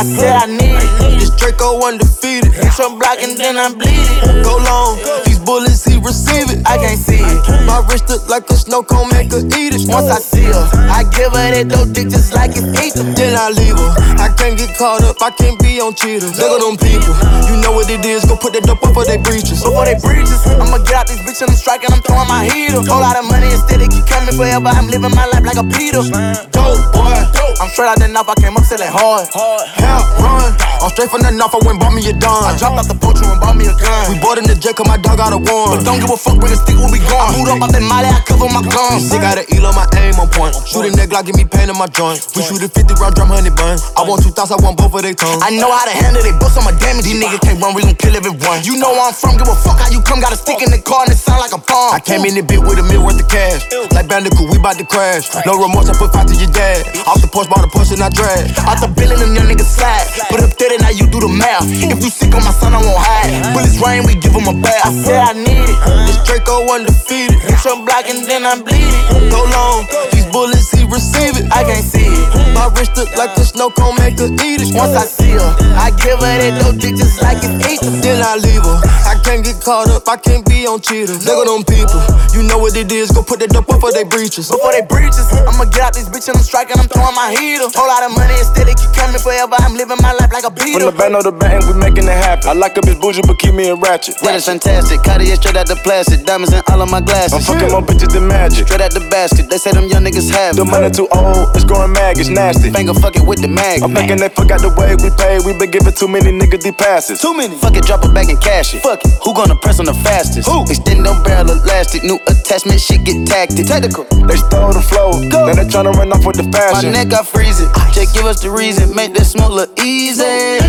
I said I need it. This Draco undefeated. Hit your block and then I bleed it. Go long, these bullets he receive it. I can't see it. My wrist look like a snow cone, make her eat it. Once I see her, I give her that dope dick just like it's eat Then I leave her. I can't get caught up, I can't be on cheaters. Look at them people, you know what it is. Go put that dope before they breaches. Before they breaches, I'ma get out this bitch and I'm striking, I'm throwing my heater. Whole lot of money instead, it keep coming forever. I'm living my life like a Peter. Dope boy, I'm straight out the knife, I came up selling hard. Hell run, I'm straight from the knife, I went bought me a dime. I dropped out the poacher and bought me a gun. We bought in the jet, cause my dog got a one. But don't give a fuck when the stick where we going. I moved up out that molly, I cover my guns. They got an eel on my aim on point. Shoot a neck Glock, give me pain in my joint. We shoot a 50 round drum, honey bun. I want two thoughts, I want both of their tongues. I know how to handle they books, I'm a damage. These niggas can't run, we gon' kill everyone. You know where I'm from, give a fuck how you come. Got a stick in the car and it sound like a bomb. I came in the bit with a meal worth of cash. Like Bandicoot, we bout to crash. No remorse, I put five to your dad. Off the porch, bought a push and I drag. Out the billing, them young niggas slide. Put up 30, now you do the math. If you sick on my son, I won't hide. Bullets rain, we give him a bath. I I need it. This Draco undefeated. Hit your block and then I bleed it. Go long, these bullets he receive it. I can't see it. My wrist look like a snow cone, make her eat it. Once I see her, I give her that dope dick just like it's eat Then I leave her. I can't get caught up, I can't be on cheaters. Look at them people, you know what it is. Go put that dope before they breaches. Before they breaches, I'ma get out this bitch and I'm striking, I'm throwing my heater. Whole lot of money instead, it keep coming forever. I'm living my life like a beater. From the band of the band, we making it happen. I like a bitch bougie, but keep me in ratchet. Yeah, it's fantastic. Cartier straight out the plastic. Diamonds in all of my glasses. I'm fucking more bitches than magic. Straight out the basket. They say them young niggas have The money too old, it's growing mag, it's nasty. Finger fucking with the mag. I'm thinking they forgot the way we pay. We been giving too many niggas these passes. Too many. Fuck it, drop it back and cash it. Fuck it. Who gonna press on the fastest? Who? Extend them barrel elastic. New attachment, shit get tactic. Technical. They stole the flow, now they tryna run off with the fashion. My neck got freezing. Just give us the reason. Make this smoke look easy.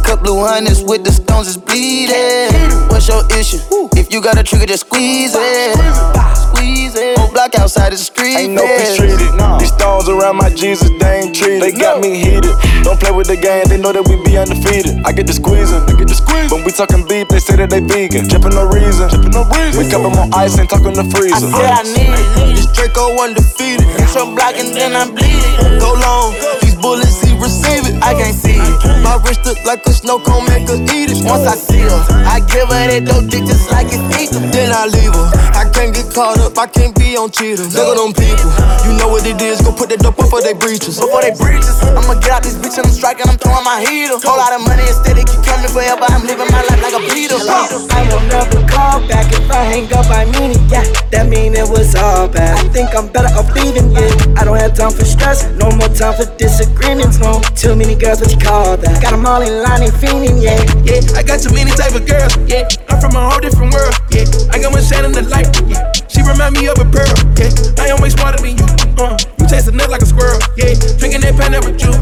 Cut blue hundreds with the stones is bleeding. What's your issue? If you got a trigger, just squeeze it. Squeeze it. Whole block outside the street. Ain't no peace treated. These stones around my Jesus, they ain't treated. They got me heated. Don't play with the game, they know that we be undefeated. I get the squeezing, I get the squeeze. When we talking beef, they say that they vegan. Trippin' no reason, trippin' no reason. We cup 'em on ice and talk on the I freezer. said I need it. This Draco undefeated. Hit your block and then I bleed it. Go long, these bullets he receive it. I can't see it. My wrist look like a snow cone, make her eat it. Once I see her, I give her that dope dick just like it's eat Then I leave her. I can't get caught up, I can't be on cheaters. Look at them people, you know what it is. Go put that dope before they breaches. Before they breaches, I'ma get out this bitch and I'm striking, I'm throwing my heater. Whole lot of money instead, it keep coming forever. I'm living my life like a beater. I will never call back if I hang up. I mean it, yeah. That mean it was all bad. I think I'm better off leaving, yeah. I don't have time for stress, no more time for disagreements, no. Too many girls, what you call that? Got 'em all in line and fiending, yeah. Yeah, I got too many type of girls. Yeah, I'm from a whole different world. Yeah, I got one shine in the light. Yeah, she remind me of a pearl. Yeah, I am way smarter than you. Uh, you taste a nut like a squirrel. Yeah, drinking that pineapple juice.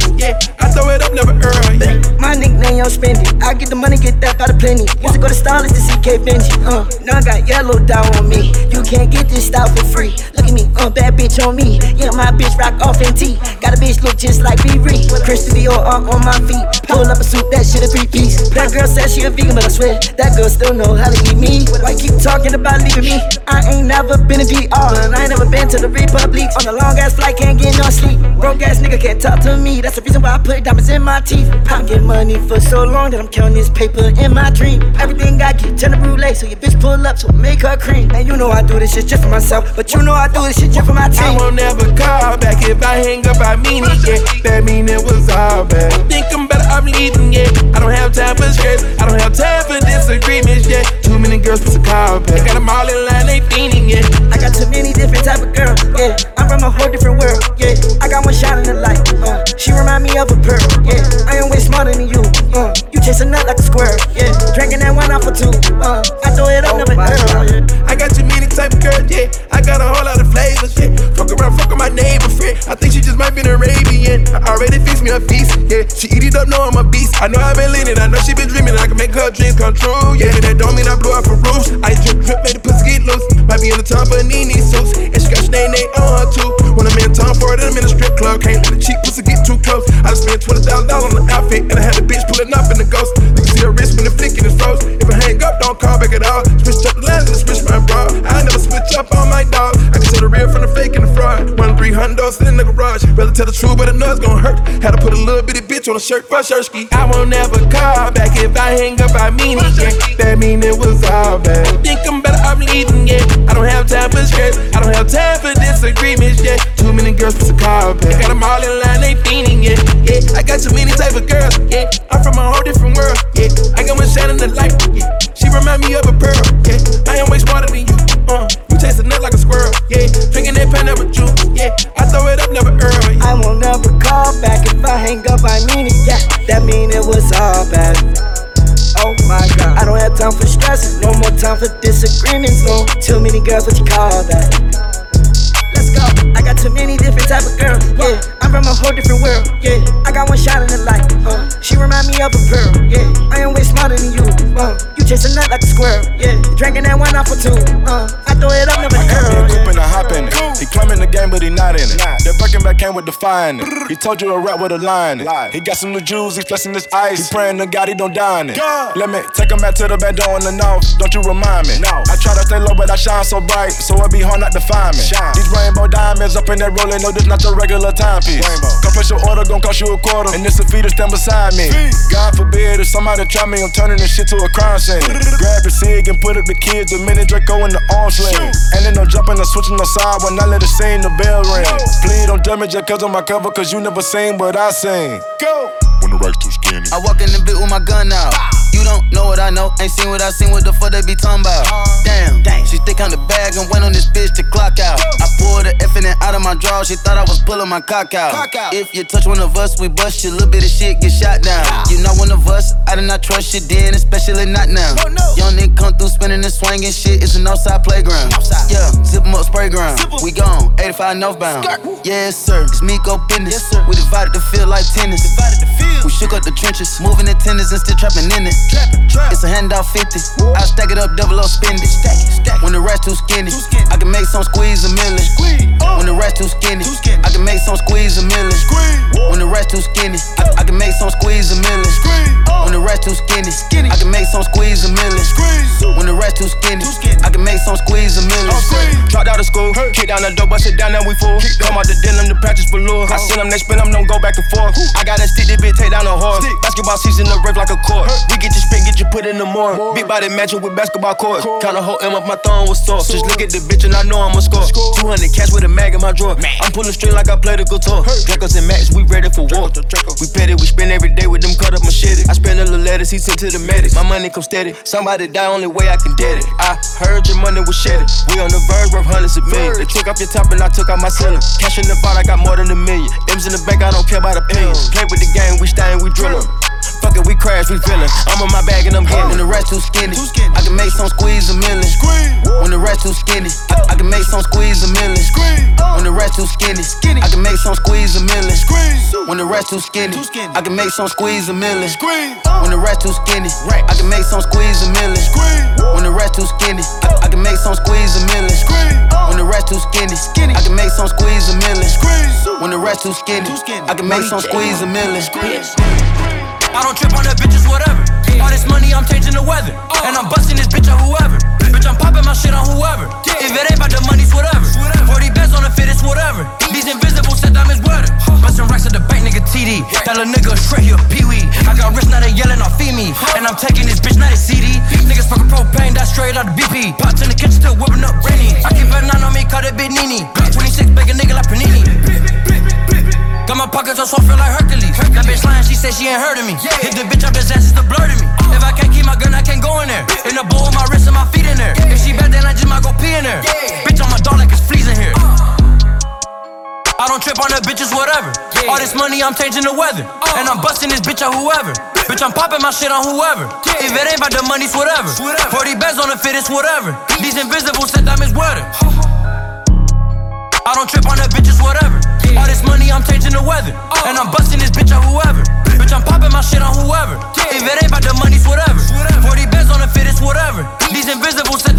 Get the money, get that by the plenty. Used to go to stylist to see K Benji. Uh, now I got yellow down on me. You can't get this style for free. Look at me, uh, bad bitch on me. Yeah, my bitch rock off in T. Got a bitch look just like B. Ree. Christian Dior uh, on my feet. Pull up a suit, that shit a three piece. That girl said she a vegan, but I swear that girl still know how to eat me. Why keep talking about leaving me? I ain't never been in VR, and I ain't never been to the Republic. On a long ass flight, can't get no sleep. Broke ass nigga can't talk to me. That's the reason why I put diamonds in my teeth. I get money for so long that I'm counting this paper in my dream. Everything I get, turn the brulee, so your bitch pull up, so make her cream. And you know I do this shit just for myself, but you know I do this shit just for my team. I won't never call back if I hang up. I mean it, yeah. That mean it was all bad. Think I'm better off leaving, yeah. I don't have time for stress. I don't have time for disagreements, yeah. Too many girls put a call back. Got 'em all in line, they fiending, yeah. I got too many different type of girls, yeah. I'm from a whole different world, yeah. I got one shot in the light, uh. She remind me of a pearl, yeah. I am way smarter than you, uh. You chasing a nut like a squirrel, yeah. Drinking that one off for two, uh. I throw it up, never earl, yeah. I got too many type of girls, yeah. I got a whole lot of flavors, yeah. Fuck around, fuck with my neighbor friend. I think she just might be an Arabian. I already fixed me a feast, yeah. She eat it up, know I'm a beast. I know I've been leaning, I know she been dreaming. I can make her dreams come true, yeah. That don't mean I blew up for roofs. I drip, drip, made the pussy get loose. Might be in the top of Nene suits. And she got Sinead on her too. When I'm in town for it, I'm in a strip club. Can't let the cheap pussy get too close. I just spent $20,000 on the outfit, and I had the bitch pulling up in the ghost. You can see her wrist when the flicking is froze. If I hang up, don't call back at all. Switch up the lines and switch my bra. 300 dollars in the garage. Rather tell the truth, but I know it's gonna hurt. Had to put a little bitty bitch on a shirt for shirt ski. I won't ever call back if I hang up, I mean it, yeah. That mean it was all bad. Think I'm better off leaving, yeah. I don't have time for stress. I don't have time for disagreements, yeah. Too many girls for a call back. Got them all in line, they fiending, yeah. Yeah, I got too many type of girls, yeah. I'm from a whole different world, yeah. I got one shining the light, yeah. She remind me of a pearl, yeah. I am way smarter than you, uh. A nut like a squirrel, yeah. Drinking that pineapple juice, yeah. I throw it up, never early. I won't never call back if I hang up. I mean it, yeah. That mean it was all bad. Oh my god, I don't have time for stress, no more time for disagreements. No, too many girls, what you call that? Go. I got too many different type of girls, yeah. I'm from a whole different world, yeah. I got one shot in the light, uh. She remind me of a pearl, yeah. I am way smarter than you, uh. You chase a nut like a squirrel, yeah. Drinking that one off for two, uh. I throw it up, never I got me a curl. coupe and I hop in it. He climbing the game, but he not in it. That Birkenback came with the fine. He told you a rap with a line. He got some new jewels, he flexing his ice. He praying to God he don't die in it. Let me take him back to the bed door in the north. Don't you remind me? I try to stay low, but I shine so bright, so it be hard not to find me. These rainbow diamonds up in that rolling, no, this not your regular timepiece. Come place your order, gon' cost you a quarter, and this a fee to stand beside me. God forbid if somebody try me, I'm turning this shit to a crime scene. Grab the cig and put up the kids, the minute Draco in the arm sling. And then I'm jumping, I'm switching the side when I let it sing, the bell ring. Please don't damage it cause on my cover, cause you never seen what I seen. Go! When the racks too skinny. I walk in the bit with my gun out. You don't know what I know, ain't seen what I seen, what the fuck they be talking about. Damn, she thick on the bag and went on this bitch to clock out. I pulled the F and out of my drawer, she thought I was pulling my cock out. If you touch one of us, we bust you, little bit of shit get shot down. You not one of us, I did not trust you then, especially not now. Young nigga come through spinning and swinging shit, it's an outside playground. Yeah, zip 'em up, spray ground. We gone, 85 northbound. Yes, sir, it's Miko business. We divided the field like tennis. We shook up the trenches, moving the tennis and still trapping in it. It's a handout 50. I stack it up, double up, spend it. When the rest too skinny, I can make some squeeze a million. When oh. the rest too skinny, I can make some squeeze a million. When the rest too skinny, I, I can make some squeeze a million. Oh. When the rest too skinny, I can make some squeeze a million. When the rest too skinny, I can make some squeeze a million. Dropped out of school, kick down the door, bust it down, now we full. Come out the denim practice for lure. I send them, they spin them, don't go back and forth. I got that stick, that bitch, take down the horse. Basketball season, the rip like a court. We get your spin, get you put in the more. Big body matching with basketball court. Kinda hold him up, my thumb was sore. Just look at the bitch and I know I'ma score. 200 cash with a mag in my drawer. I'm pulling string like I play the guitar. Dracos and Max, we ready for war. We petty, we spend every day with them cut up machete. I spend a little letters, he sent to the medics. My money come steady. Somebody die, only way I can get it. I heard your money was shedded. We on the verge, worth hundreds of millions. They took off your top and I took out my ceiling. Cash in the vault, I got more than a million. M's in the bank, I don't care about opinions. Play with the game, we staying, we drillin'. Fuck it, we crash, we feelin'. I'm on my bag and I'm getting. When the rest too skinny, I can make some squeeze a million. When the rest too skinny, I, I can make some squeeze a million. When the rest too skinny, I can make some squeeze a million. When the rest too skinny, I can make some squeeze a million. When the rest too skinny, I can make some squeeze a million. When the rest too skinny, I, I can make some squeeze a million. When the rest too skinny, I can make some squeeze a million. When the rest too skinny, I can make some squeeze a million. I don't trip on the bitches, whatever. All this money, I'm changing the weather. And I'm busting this bitch on whoever. Bitch, I'm popping my shit on whoever. If it ain't about the money, it's whatever. 40 bands on the fit, it's whatever. These invisible set diamonds weather. Busting racks at the bank, nigga TD. That little nigga straight, he a peewee. I got wrist, now they yelling off feed me. And I'm taking this bitch, not a CD. Niggas fucking propane, that's straight out the BP. Pots in the kitchen, still whipping up Rennie. I keep a nine on me, call it Big Nini. 26, big a nigga like Panini. Got my pockets on swole, feel like Hercules. That bitch lying, she said she ain't heard of me. Hit the bitch up his ass, it's the blur to me. Uh. If I can't keep my gun, I can't go in there. In the bowl with my wrist and my feet in there. If she bad, then I just might go pee in there. Bitch on my dog like it's fleas in here. Uh. I don't trip on the bitches, whatever. All this money, I'm changing the weather. Uh. And I'm busting this bitch on whoever. Bitch, I'm popping my shit on whoever. If it ain't about the money, it's whatever. 40 bands on the fit, it's whatever. These invisible set diamonds weather. I don't trip on the bitches, whatever. All this money, I'm changing the weather. And I'm busting this bitch on whoever. Bitch, I'm popping my shit on whoever. If it ain't about the money, it's whatever. 40 bands on the fit, it's whatever. These invisible set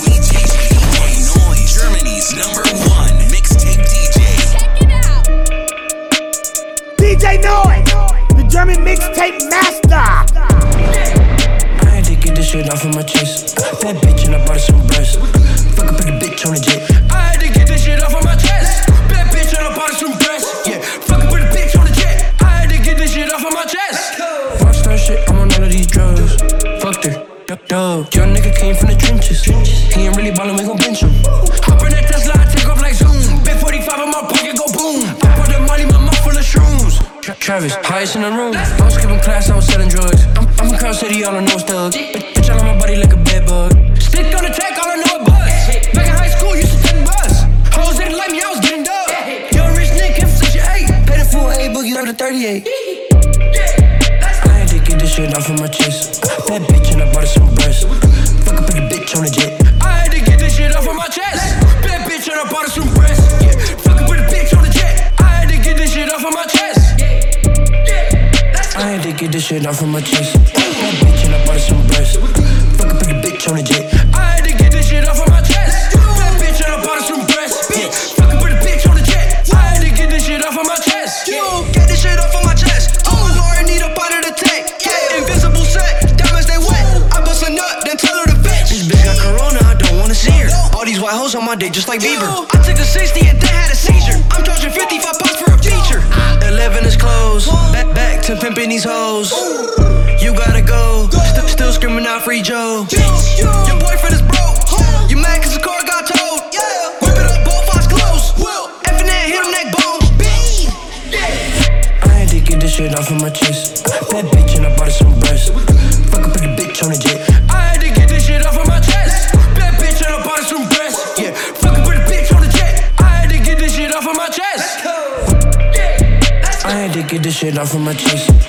DJ Noise, Germany's number one mixtape DJ. DJ Noise, the German mixtape master shoot off of my chest. That bitch and I bought her some breasts. Fuck up in bitch on a jet. I had to get this shit off of my chest. Bad bitch and I bought her some breasts. Yeah, fuck up in bitch on a jet. I had to get this shit off of my chest. Rockstar shit, I'm on none of these drugs. Fuck her. Dub, dub. Your nigga came from the trenches. He ain't really ballin', we gon' bench him. Hop in that Tesla, I take off like Zoom. Big 45 in my pocket, go boom. I put the money, my mouth full of shrooms. Travis, highest in the room. I was skipping class, I was selling drugs. I'm, I'm from Crown City, all I know is thugs body like a bed bug. Stick on the track, all I know is buzz. Back in high school, used to take bus. Hoes didn't like me, I was getting dub. Young rich nigga, inflation eight. Paid a full A boogie, left to 38. I had to get this shit off of my chest. Bad bitch, and I bought her some breasts. Fuck up the bitch on the jet. I had to get this shit off of my chest. Bad bitch, and I bought her some breasts. Yeah. Fuck up with a bitch on the jet. I had to get this shit off of my chest. I had to get this shit off of my chest. Bitch on the jet. I had to get this shit off of my chest. Bad bitch, and I bought her some breasts. Yeah. Fuck up with a bitch on the jet. I had to get this shit off of my chest. You get this shit off of my chest. A lawyer, need a of the tank. Yeah, invisible set, diamonds they wet. I bust a nut, then tell her to bitch. This bitch got corona, I don't wanna see her. All these white hoes on my dick just like Bieber. I took a 60 and then had a seizure. I'm charging 55 bucks for a feature. 11 is closed. Back, back to pimping these hoes. Still screaming out free Joe. Bitch, your boyfriend is broke. You mad cause the car got towed? Yeah. Whip it up, both eyes closed. Effing that, hit him neck bone. I had to get this shit off of my chest. Bad bitch and I bought her some breasts. Fuck up with a bitch on the jet. I had to get this shit off of my chest. Bad bitch and I bought her some breasts. Yeah, fuck up with a bitch on the jet. I had to get this shit off of my chest. I had to get this shit off of my chest.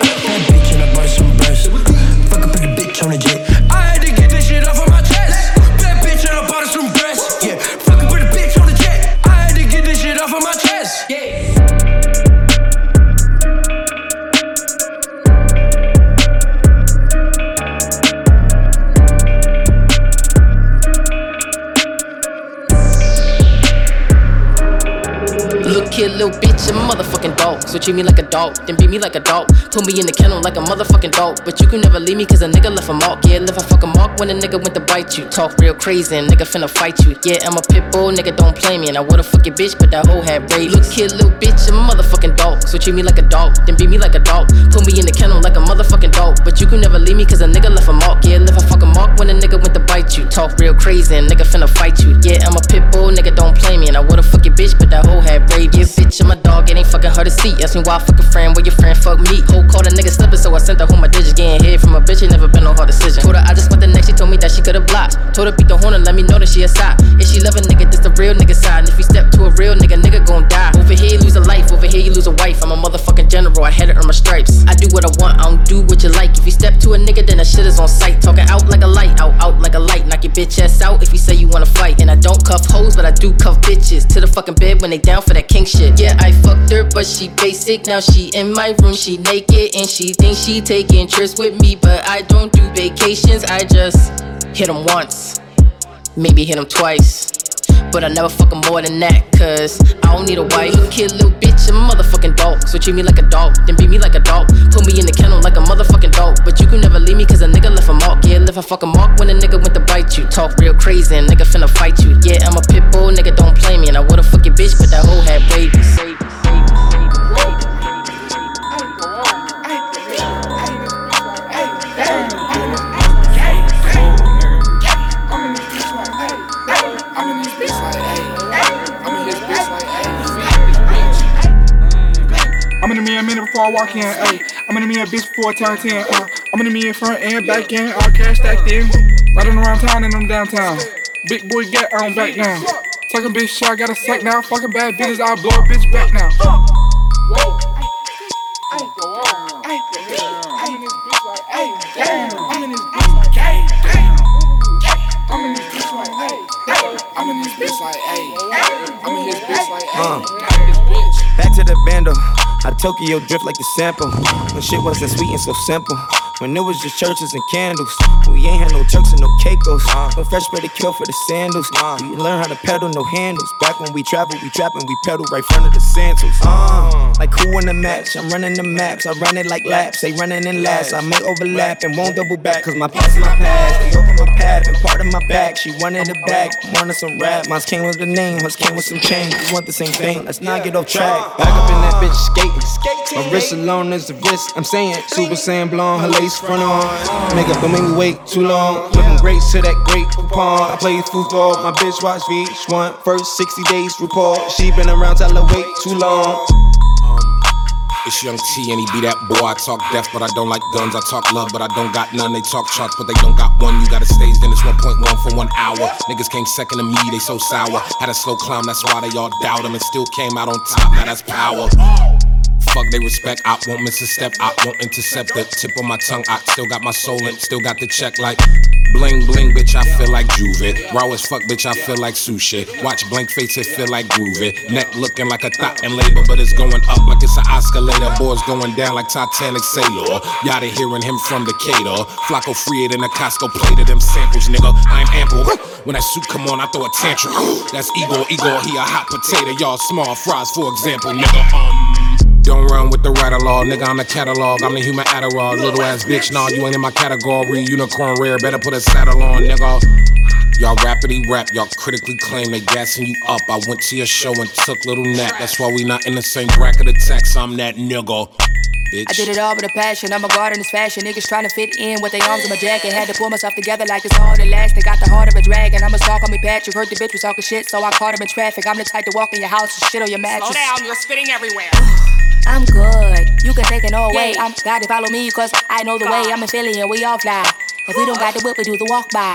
Me like a dog. Put me in the kennel like a motherfucking dog. But you can never leave me cause a nigga left a mark. Yeah, left a fucking mark when a nigga went to bite you. Talk real crazy and nigga finna fight you. Yeah, I'm a pit bull, nigga don't play me. And I would've fuck your bitch, but that hoe had braids. Little kid, little bitch, a motherfucking dog. So treat me like a dog, then beat me like a dog. Put me in the kennel like a motherfucking dog. But you can never leave me cause a nigga left a mark. Yeah, left a fucking mark when a nigga went to bite you. Talk real crazy and nigga finna fight you. Yeah, I'm a pit bull, nigga don't play me. And I would've fuck your bitch, but that hoe had braids. Yeah, bitch, I'm a dog, it ain't fucking hard to see. Ask me why I fuck a friend, where your friend fuck me. Hoe called a nigga slipping, so I sent her home my digits. Getting hit from a bitch, it never been no hard decision. Told her I just want the next, she told me that she could've blocked. Told her beat the horn and let me know that she a side. If she love a nigga, this the real nigga side. And if you step to a real nigga, nigga gon' die. Over here, you lose a life, over here, you lose a wife. I'm a motherfucking general, I had to earn my stripes. I do what I want, I don't do what you like. If you step to a nigga, then that shit is on sight. Talking out like a light, out, out like a light. Knock your bitch ass out if you say you wanna fight. And I don't cuff hoes, but I do cuff bitches. To the fucking bed when they down for that king shit. Yeah, I fucked her, but she basic. Now she in my room, she naked, and she thinks she taking trips with me. But I don't do vacations, I just hit him once, maybe hit him twice. But I never fuck him more than that, cause I don't need a wife. Kid, little bitch, I'm a motherfucking dog. So treat me like a dog, then beat me like a dog. Put me in the kennel like a motherfucking dog. But you can never leave me, cause a nigga left a mark. Yeah, left a fucking mark when a nigga went to bite you. Talk real crazy, and nigga finna fight you. Yeah, I'm a pit bull, nigga don't play me. And I would've fuck your bitch, but that hoe had babies. In before I walk in, ayy. I'm in the a bitch before I turn 10, uh. I'm in the mirror front and back in, all cash stacked in. Riding around town and I'm downtown. Big boy get on back down. Talking bitch shit, I got a sack now. Fucking bad bitches, I'll blow a bitch back now. Whoa. In in in in in. Back to the bando. I Tokyo drift like the sample. When shit wasn't sweet and so simple. When it was just churches and candles. We ain't had no Turks and no Caicos. Uh. No fresh bread to kill for the sandals. Uh. We learn how to pedal, no handles. Back when we travel, we trapping, we pedal right front of the Santos. Uh. uh, like who in the match? I'm running the maps. I run it like laps. They running in laps. I may overlap and won't double back. Cause my past is my past. They open my path and part of my back. She wanted it back. Wanted some rap. Mine came with the name. Hers came with some change. We want the same thing. Let's not get off track. Back up in that bitch skating. My wrist alone is the wrist. I'm saying Super Saiyan blonde. Her lace front on. Nigga, don't make me wait too long. Looking great to that great coupon. I play football. My bitch watch VH1. First 60 days report. She been around, tell her wait too long. Um, it's Young T and he be that boy. I talk death, but I don't like guns. I talk love, but I don't got none. They talk charts, but they don't got one. You got a stage, then it's 1.1 for one hour. Niggas came second to me, they so sour. Had a slow climb, that's why they all doubt him and still came out on top. Now that's power. Fuck they respect, I won't miss a step, I won't intercept the tip of my tongue. I still got my soul in, still got the check like bling bling, bitch. I feel like Juve. Raw as fuck, bitch. I feel like sushi. Watch blank face, it feel like groovy. Neck looking like a thought and labor, but it's going up like it's an escalator. Boys going down like Titanic sailor. Y'all hearing him from the Decatur. Flacco free it in a Costco plate of them samples, nigga. I'm ample. When that suit come on, I throw a tantrum. That's Igor, Igor, he a hot potato. Y'all small fries, for example, nigga. Um. Don't run with the right law, nigga. I'm the catalog. I'm the human Adderall. Little ass bitch, nah, you ain't in my category. Unicorn rare, better put a saddle on, nigga. Y'all rapidly rap, y'all critically claim they gassing you up. I went to your show and took little nap. That's why we not in the same bracket of tax. I'm that nigga. Bitch. I did it all with a passion. I'm a guard in this fashion. Niggas trying to fit in with their arms in my jacket. Had to pull myself together like it's all that last. They got the heart of a dragon. I'm a stalk on me, Patrick. Heard the bitch was talking shit, so I caught him in traffic. I'm the type to walk in your house and shit on your mattress. Slow down, you're spitting everywhere. I'm good. You can take it all away. I'm to follow me, cause I know the way. I'm a Philly and we all fly. If we don't got the whip, we do the walk by.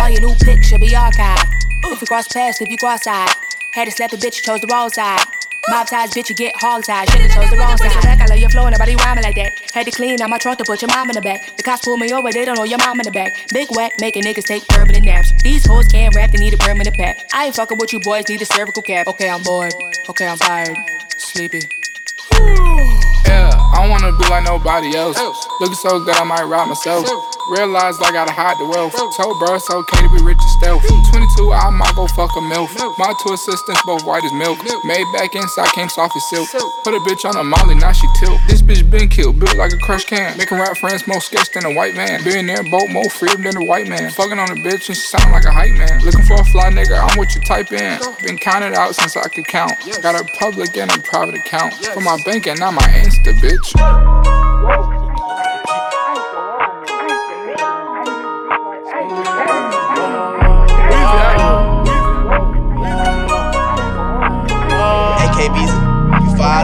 All your new pics should be archived. If you cross paths, if you cross eyed. Had to slap a bitch, you chose the wrong side. Mob ties, bitch, you get hog tied. Should've chose the wrong side. Back, I love your flow, and nobody rhyming like that. Had to clean out my trunk to put your mom in the back. The cops pull me over, they don't know your mom in the back. Big whack, making niggas take permanent naps. These hoes can't rap, they need a permanent pap. I ain't fucking with you boys, need a cervical cap. Okay, I'm bored. Okay, I'm tired. Sleepy. Yeah, I don't wanna be like nobody else. Looking so good, I might rob myself. Realized I gotta hide the wealth. Told bro it's okay to be rich and stealth. 22, I might go fuck a MILF. My two assistants, both white as milk. Made back inside, came soft as silk. Put a bitch on a molly, now she tilt. This bitch been killed, built like a crush can. Making rap friends more sketch than a white man. Billionaire boat more freedom than a white man. Fucking on a bitch and she sound like a hype man. Looking for a fly nigga, I'm what you type in. Been counted out since I could count. Got a public and a private account. For my bank and not my Insta, bitch.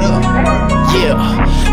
Up. Yeah,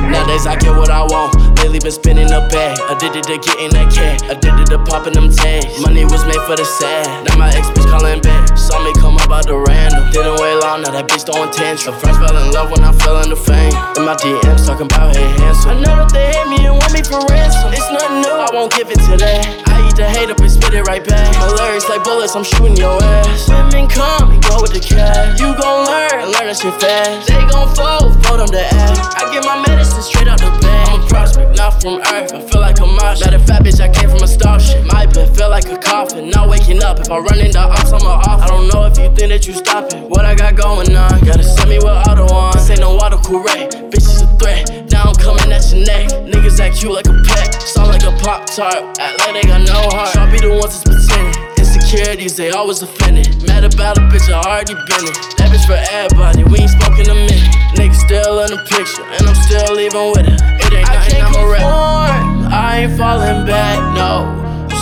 nowadays I get what I want. Lately been spinning a bag. Addicted to getting that cat. Addicted to popping them tags. Money was made for the sad. Now my ex bitch calling back. Saw me come up out the random. Didn't wait long, now that bitch throwing tantrum. First fell in love when I fell into fame. In my DMs talking about hey handsome. I know that they hate me and want me for ransom. It's nothing new, I won't give it to that. I eat the hate up and spit it right back. My lyrics like bullets, I'm shooting your ass. Women come and go with the cash. You gon' learn, learn that shit fast. They gon' fold, fold them to ass. I get my medicine straight out the bag. I'm a prospect, not from earth. I feel like a marsh. Not a fat bitch, I came from a starship. My bed feel like a coffin. Not waking up. If I run into ops, I'm a off. I don't know if you think that you stopping. What I got going on, gotta send me with auto on. This ain't no auto correct. Bitch is a threat. Now I'm coming at your neck. Niggas act you like a pet. Sound like a pop tart. Act like they got no heart. Y'all be the ones that's pretending. Insecurities, they always offended. Mad about a bitch, I already been it. That bitch for everybody, we ain't spoken a minute. Niggas still in the picture, and I'm still leaving with it. It ain't nothing, I'm a rap. I ain't falling back, no.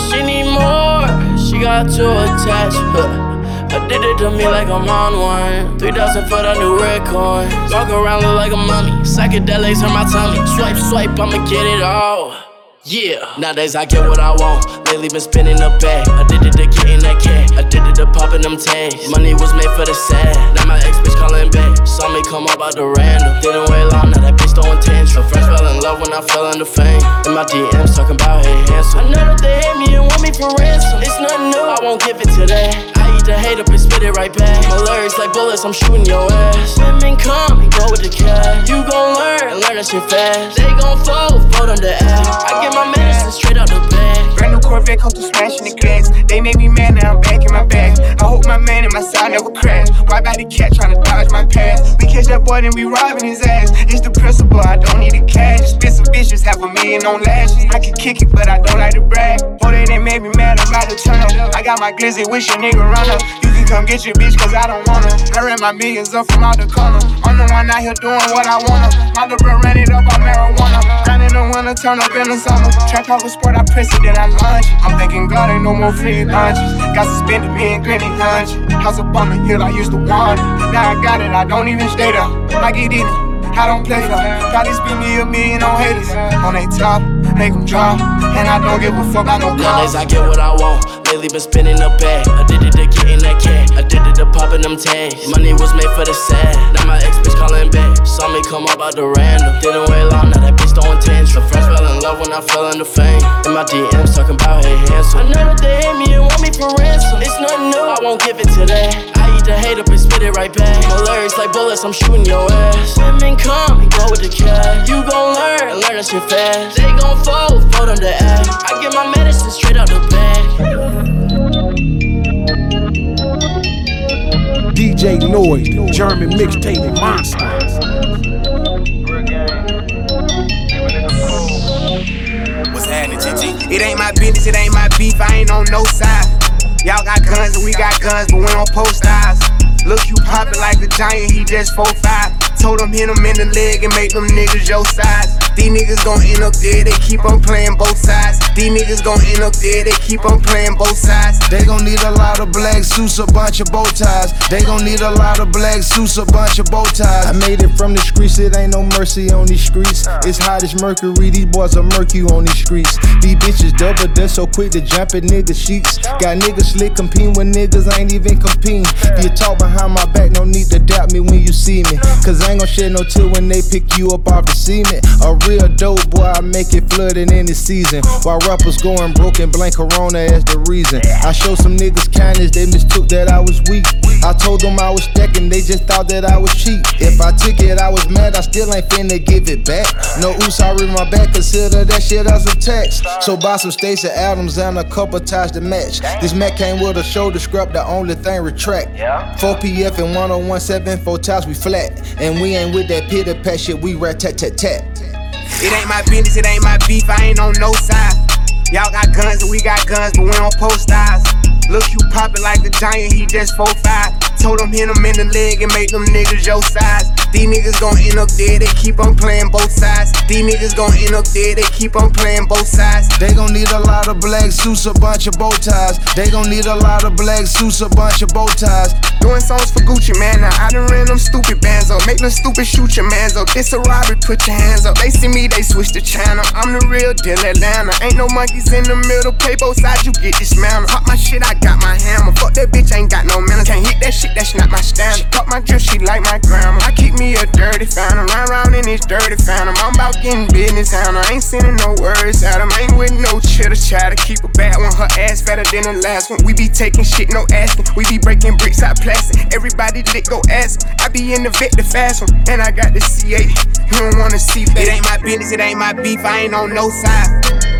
She need more, she got too attached. Huh. Addicted to me like I'm on one. 3,000 for the new red coin. Walk around look like a mummy. Psychedelics on my tummy. Swipe, swipe, I'ma get it all. Yeah, nowadays I get what I want. Lately been spinning a bag. Addicted to getting that cat. Addicted to popping them tags. Money was made for the sad. Now my ex bitch calling back. Saw me come up out the random. Didn't wait long, now that bitch throwing tantrum. Friends fell in love when I fell into fame. In my DMs talking about hey handsome. I know that they hate me and want me for ransom. It's nothing new, I won't give it to that. I the hate up and spit it right back. My lyrics like bullets, I'm shooting your ass. Women come and go with the cash. You gon' learn, learn that shit fast. They gon' fold, fold on the ass. I get my medicine straight out the bag. Brand new Corvette come to smashing the glass. They made me mad, now I'm back in my bag. I hope my man and my side never crash. Why by the cat trying to dodge my past? We catch that boy, then we robbing his ass. It's the principle, I don't need the cash. Spit some bitches, half a million on lashes. I can kick it, but I don't like to brag. Oh, they done made me mad, I'm about to turn up. I got my glizzy, wish a nigga run up. You can come get your bitch, cause I don't wanna. I ran my millions up from out the corner. I'm the one out here doing what I wanna. My little bro ran it up on marijuana. Down in the winter, turn up in the summer. Trap house sport, I press it, then I launch. I'm thinking God ain't no more free lunches. Got suspended, me and Granny Hunch. House up on the hill, I used to want it. Now I got it, I don't even stay there. In it. I don't play though. Probably spend me a million on haters. On they top, make them drop. And I don't give a fuck about no Nowadays I get what I want. Lately been spinning the bag. Addicted to getting that cash. Addicted to popping them tags. Money was made for the sad. Now my ex bitch calling back. Saw me come up out the random. Didn't wait long, now that bitch throwing tens. The friends fell in love when I fell into fame. In my DMs talking about hey handsome. I know that they hate me and want me for ransom. It's nothing new, I won't give it to that. I eat the hate up and spit it right back. My lyrics like bullets, I'm shooting your ass. Women come and go with the cash. You gon' learn and learn that shit fast. They gon' fold, fold them to act. I get my medicine straight out the bag. DJ Noise, German mixtape monster. What's happening, GG? It ain't my business, it ain't my beef, I ain't on no side. Y'all got guns and we got guns, but we don't post eyes. Look, you poppin' like a giant, he just 4'5. Told him hit him in the leg and make them niggas your size. These niggas gon' end up dead, they keep on playing both sides. These niggas gon' end up dead, they keep on playing both sides. They gon' need a lot of black suits, a bunch of bow ties. They gon' need a lot of black suits, a bunch of bow ties. I made it from the streets, it ain't no mercy on these streets. It's hot as mercury, these boys are murky on these streets. These bitches double dust so quick to jump at nigga sheets. Got niggas slick competing with niggas I ain't even competing. If you talk behind my back, no need to doubt me when you see me. Cause I ain't gon' shed no tear when they pick you up off the cement. A real dope boy, I make it flooding in the season. While rappers going broke and blame Corona as the reason. I showed some niggas kindness, they mistook that I was weak. I told them I was stacking, they just thought that I was cheap. If I took it, I was mad, I still ain't finna give it back. No oops, I read my back, consider that shit as a tax. So buy some Stacy Adams and a couple ties to match. This Mac came with a shoulder scrap, the only thing retract. 4 PF and 1017, four times we flat. And we ain't with that pit pat shit, we rat tat tat tat. It ain't my business, it ain't my beef, I ain't on no side. Y'all got guns and we got guns, but we don't post eyes. Look, you poppin' like a giant, he just 4'5. Told him hit him in the leg and make them niggas your size. These niggas gon' end up dead, they keep on playing both sides. These niggas gon' end up dead, they keep on playing both sides. They gon' need a lot of black suits, a bunch of bow ties. They gon' need a lot of black suits, a bunch of bow ties. Doing songs for Gucci Mane. Now I done ran them stupid bands up. Make them stupid shoot your mans up. It's a robbery, put your hands up. They see me, they switch the channel. I'm the real deal Atlanta. Ain't no monkeys in the middle. Play both sides, you get dismantled. Pop my shit, I got my hammer. Fuck that bitch, ain't got no manners. Can't hit that shit, that's not my standard. Fuck my drip, she like my grandma. I keep me a dirty phantom. Run around in this dirty phantom. I'm about getting business out. I ain't sending no words at 'em. Ain't with no chitter chatter. Keep a bad one, her ass fatter than the last one. We be taking shit, no asking. We be breaking bricks out plastic. Everybody lit, go ask. I be in the vet, the fast one. And I got the C8. You don't wanna see that. It ain't my business, it ain't my beef. I ain't on no side.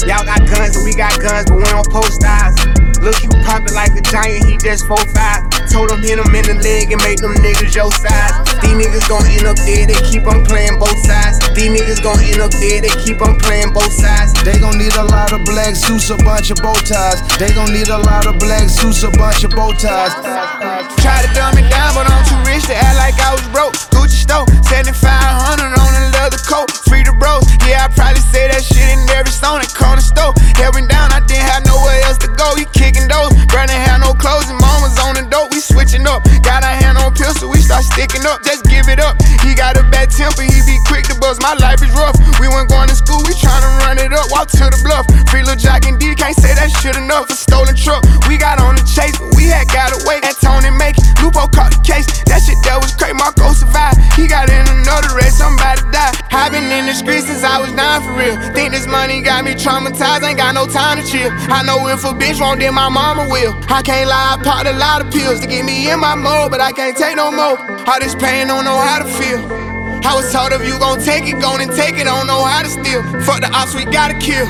Y'all got guns and we got guns, but we don't post eyes. Look, you poppin' like a giant, he just 4'5. Told him hit him in the leg and make them niggas your size. These niggas gon' end up dead, they keep on playing both sides. These niggas gon' end up dead, they keep on playing both sides. They gon' need a lot of black suits, a bunch of bow ties. They gon' need a lot of black suits, a bunch of bow ties. Try to dumb it down, but I'm too rich to act like I was broke. Gucci store, 7500 on a leather coat. Free the bros, yeah, I probably say that shit in every stone at corner store. Held me down, I didn't have start sticking up. Just give it up. He got a bad temper, he be quick to bust. My life is rough. We weren't going to school, we tryna run it up. Walk to the bluff. Free Lil Jock and D, can't say that shit enough. A stolen truck, we got on the chase, but we had got away. And Tony make it, Lupo caught the case. That shit that was crazy, Marco survived. He got in another race, somebody died. i been in the streets since I was nine for real. Think this money got me traumatized, ain't got no time to chill. I know if a bitch won't, then my mama will. I can't lie, I popped a lot of pills to get me in my mode, but I can't take no more. All this pain, don't know how to feel. I was told if you gon' take it, gon' and take it, don't know how to steal. Fuck the ops, we gotta kill.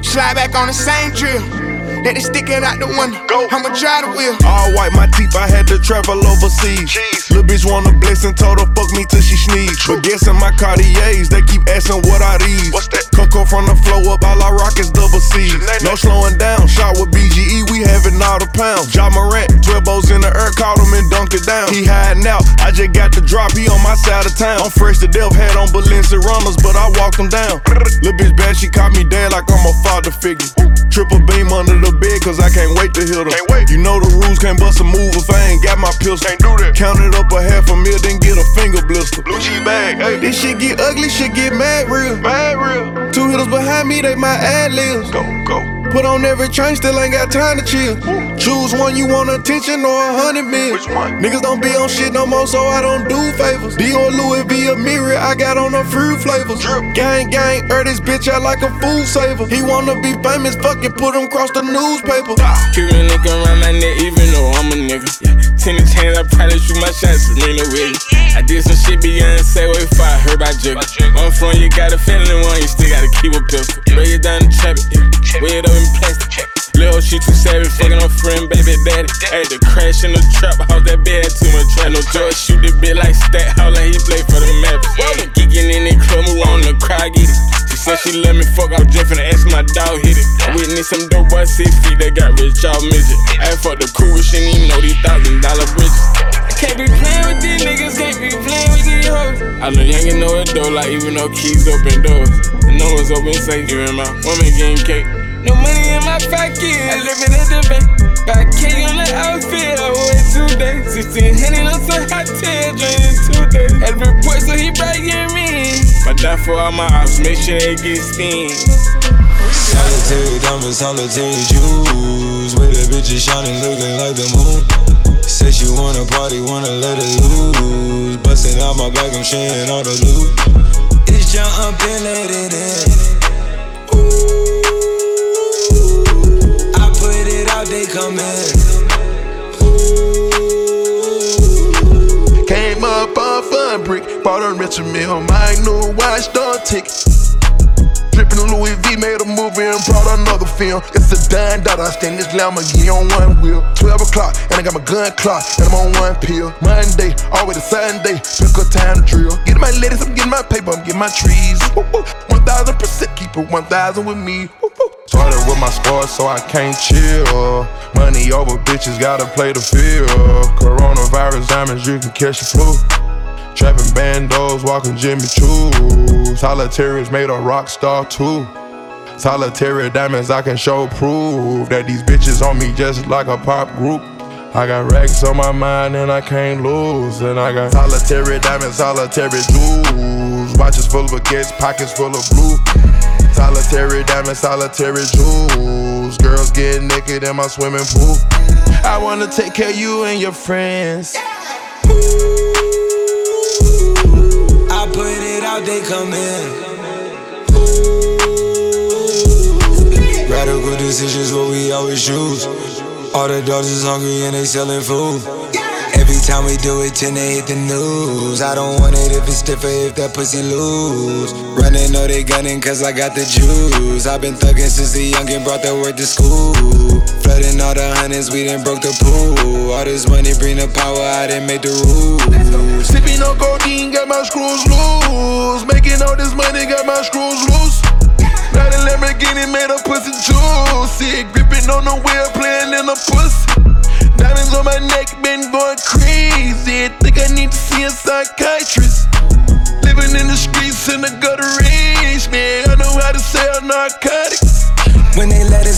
Slide back on the same drill. Let it stick out the window. Go. I'ma try the wheel. All white, my teeth, I had to travel overseas. Lil' bitch want a blessing, told her fuck me till she sneeze. But guessing my Cartiers, they keep asking what I these. What's that? Coco from the flow up, all I rock is double C. No slowing down, shot with BGE, we having all the pounds. Ja Morant, 12 bows in the air, caught him and dunked it down. He hiding out, I just got the drop, he on my side of town. I'm fresh to death, had on Balenciaga runners, but I walked him down. Lil' bitch bad, she caught me dead like I'm a father figure. Triple beam under the bed, cause I can't wait to hit her. You know the rules, can't bust a move if I ain't got my pills. Can't do that. Count it up a half a mil, then get a finger blister. Blue cheese bag, hey. This shit get ugly, shit get mad real. Mad real. Two hitters behind me, they my ad libs. Go, go. Put on every train, still ain't got time to chill. Choose one you want attention or a hundred mil. Which one? Niggas don't be on shit no more, so I don't do favors. Dior Louis V a mirror, I got on the fruit flavors. Drip. Gang, gang, er this bitch out like a food saver. He wanna be famous, fucking put him across the newspaper. Cuban looking around my neck, even though I'm a nigga. Yeah. Tennis chains, I probably shoot my shots, Serena Williams. I did some shit Beyoncé way before I heard about Jigga. One front, you got a feeling, one, you still gotta keep a pistol. Lay it down and trap yeah. Weigh it in plastic. Lil' she too savage, fucking her friend, baby daddy. Had to crash in the trap house, that bed too much trap. No joy, shoot the bit like stat, how like he play for the map. Geeking in the club, move on the crowd, get it. She said she let me fuck, I was just finna ask my dog hit it. I witness some dope boy six feet that got rich off midget. I fuck the crew, she didn't even know these thousand dollar bridges. I can't be playing with these niggas, can't be playing with these hoes. I know young and know it though, like even though keys open doors. The numbers open safe, even my woman getting cake. No money in my pocket, I living in the bank. Got K on the outfit, I wore it two days. 1600 on some hot tail, draining two days. Had a so he you me. But that for all my ops, make sure they get steam. Solitary diamonds, solitary jewels. Where the bitches shining, looking like the moon. Said she wanna party, wanna let it loose. Busting out my back, I'm sharing all the loot. It's up and let it in. Come in. Came up on fun brick, bought a Richard Mille, my new watch, don't tick. Drippin' Louis V made a movie and brought another film. It's a dime dollar, I stand this Lamborghini on one wheel. 12 o'clock, and I got my gun clock, and I'm on one pill. Monday, always a Sunday, pick a time to drill. Getting my ladies, I'm getting my paper, I'm getting my trees. Woo, woo. 1000% keep it 1000 with me. Woo. Started with my scores, so I can't chill. Money over bitches, gotta play the field. Coronavirus diamonds, you can catch the flu. Trapping bandos, walking Jimmy Choo. Solitaries made a rock star too. Solitary diamonds, I can show proof that these bitches on me just like a pop group. I got racks on my mind and I can't lose. And I got solitary diamonds, solitary jewels. Watches full of baguettes, pockets full of blue. Solitary diamonds, solitary jewels. Girls get naked in my swimming pool. I wanna take care of you and your friends. I put it out, they come in. Radical decisions, what we always choose. All the daughters is hungry and they selling food. Every time we do it, tend to hit the news. I don't want it if it's stiffer, if that pussy loose. Running, know they gunning, cause I got the juice. I've been thugging since the youngin' brought that word to school. Flooding all the hundreds, we done broke the pool. All this money bring the power, I didn't make the rules. Sipping on codeine, got my screws loose. Making all this money, got my screws loose. Got a Lamborghini made a pussy juicy. Gripping on the wheel, playing in the pussy. On my neck, been going crazy. Think I need to see a psychiatrist. Living in the streets in the gutter range, man. I know how to sell narcotics.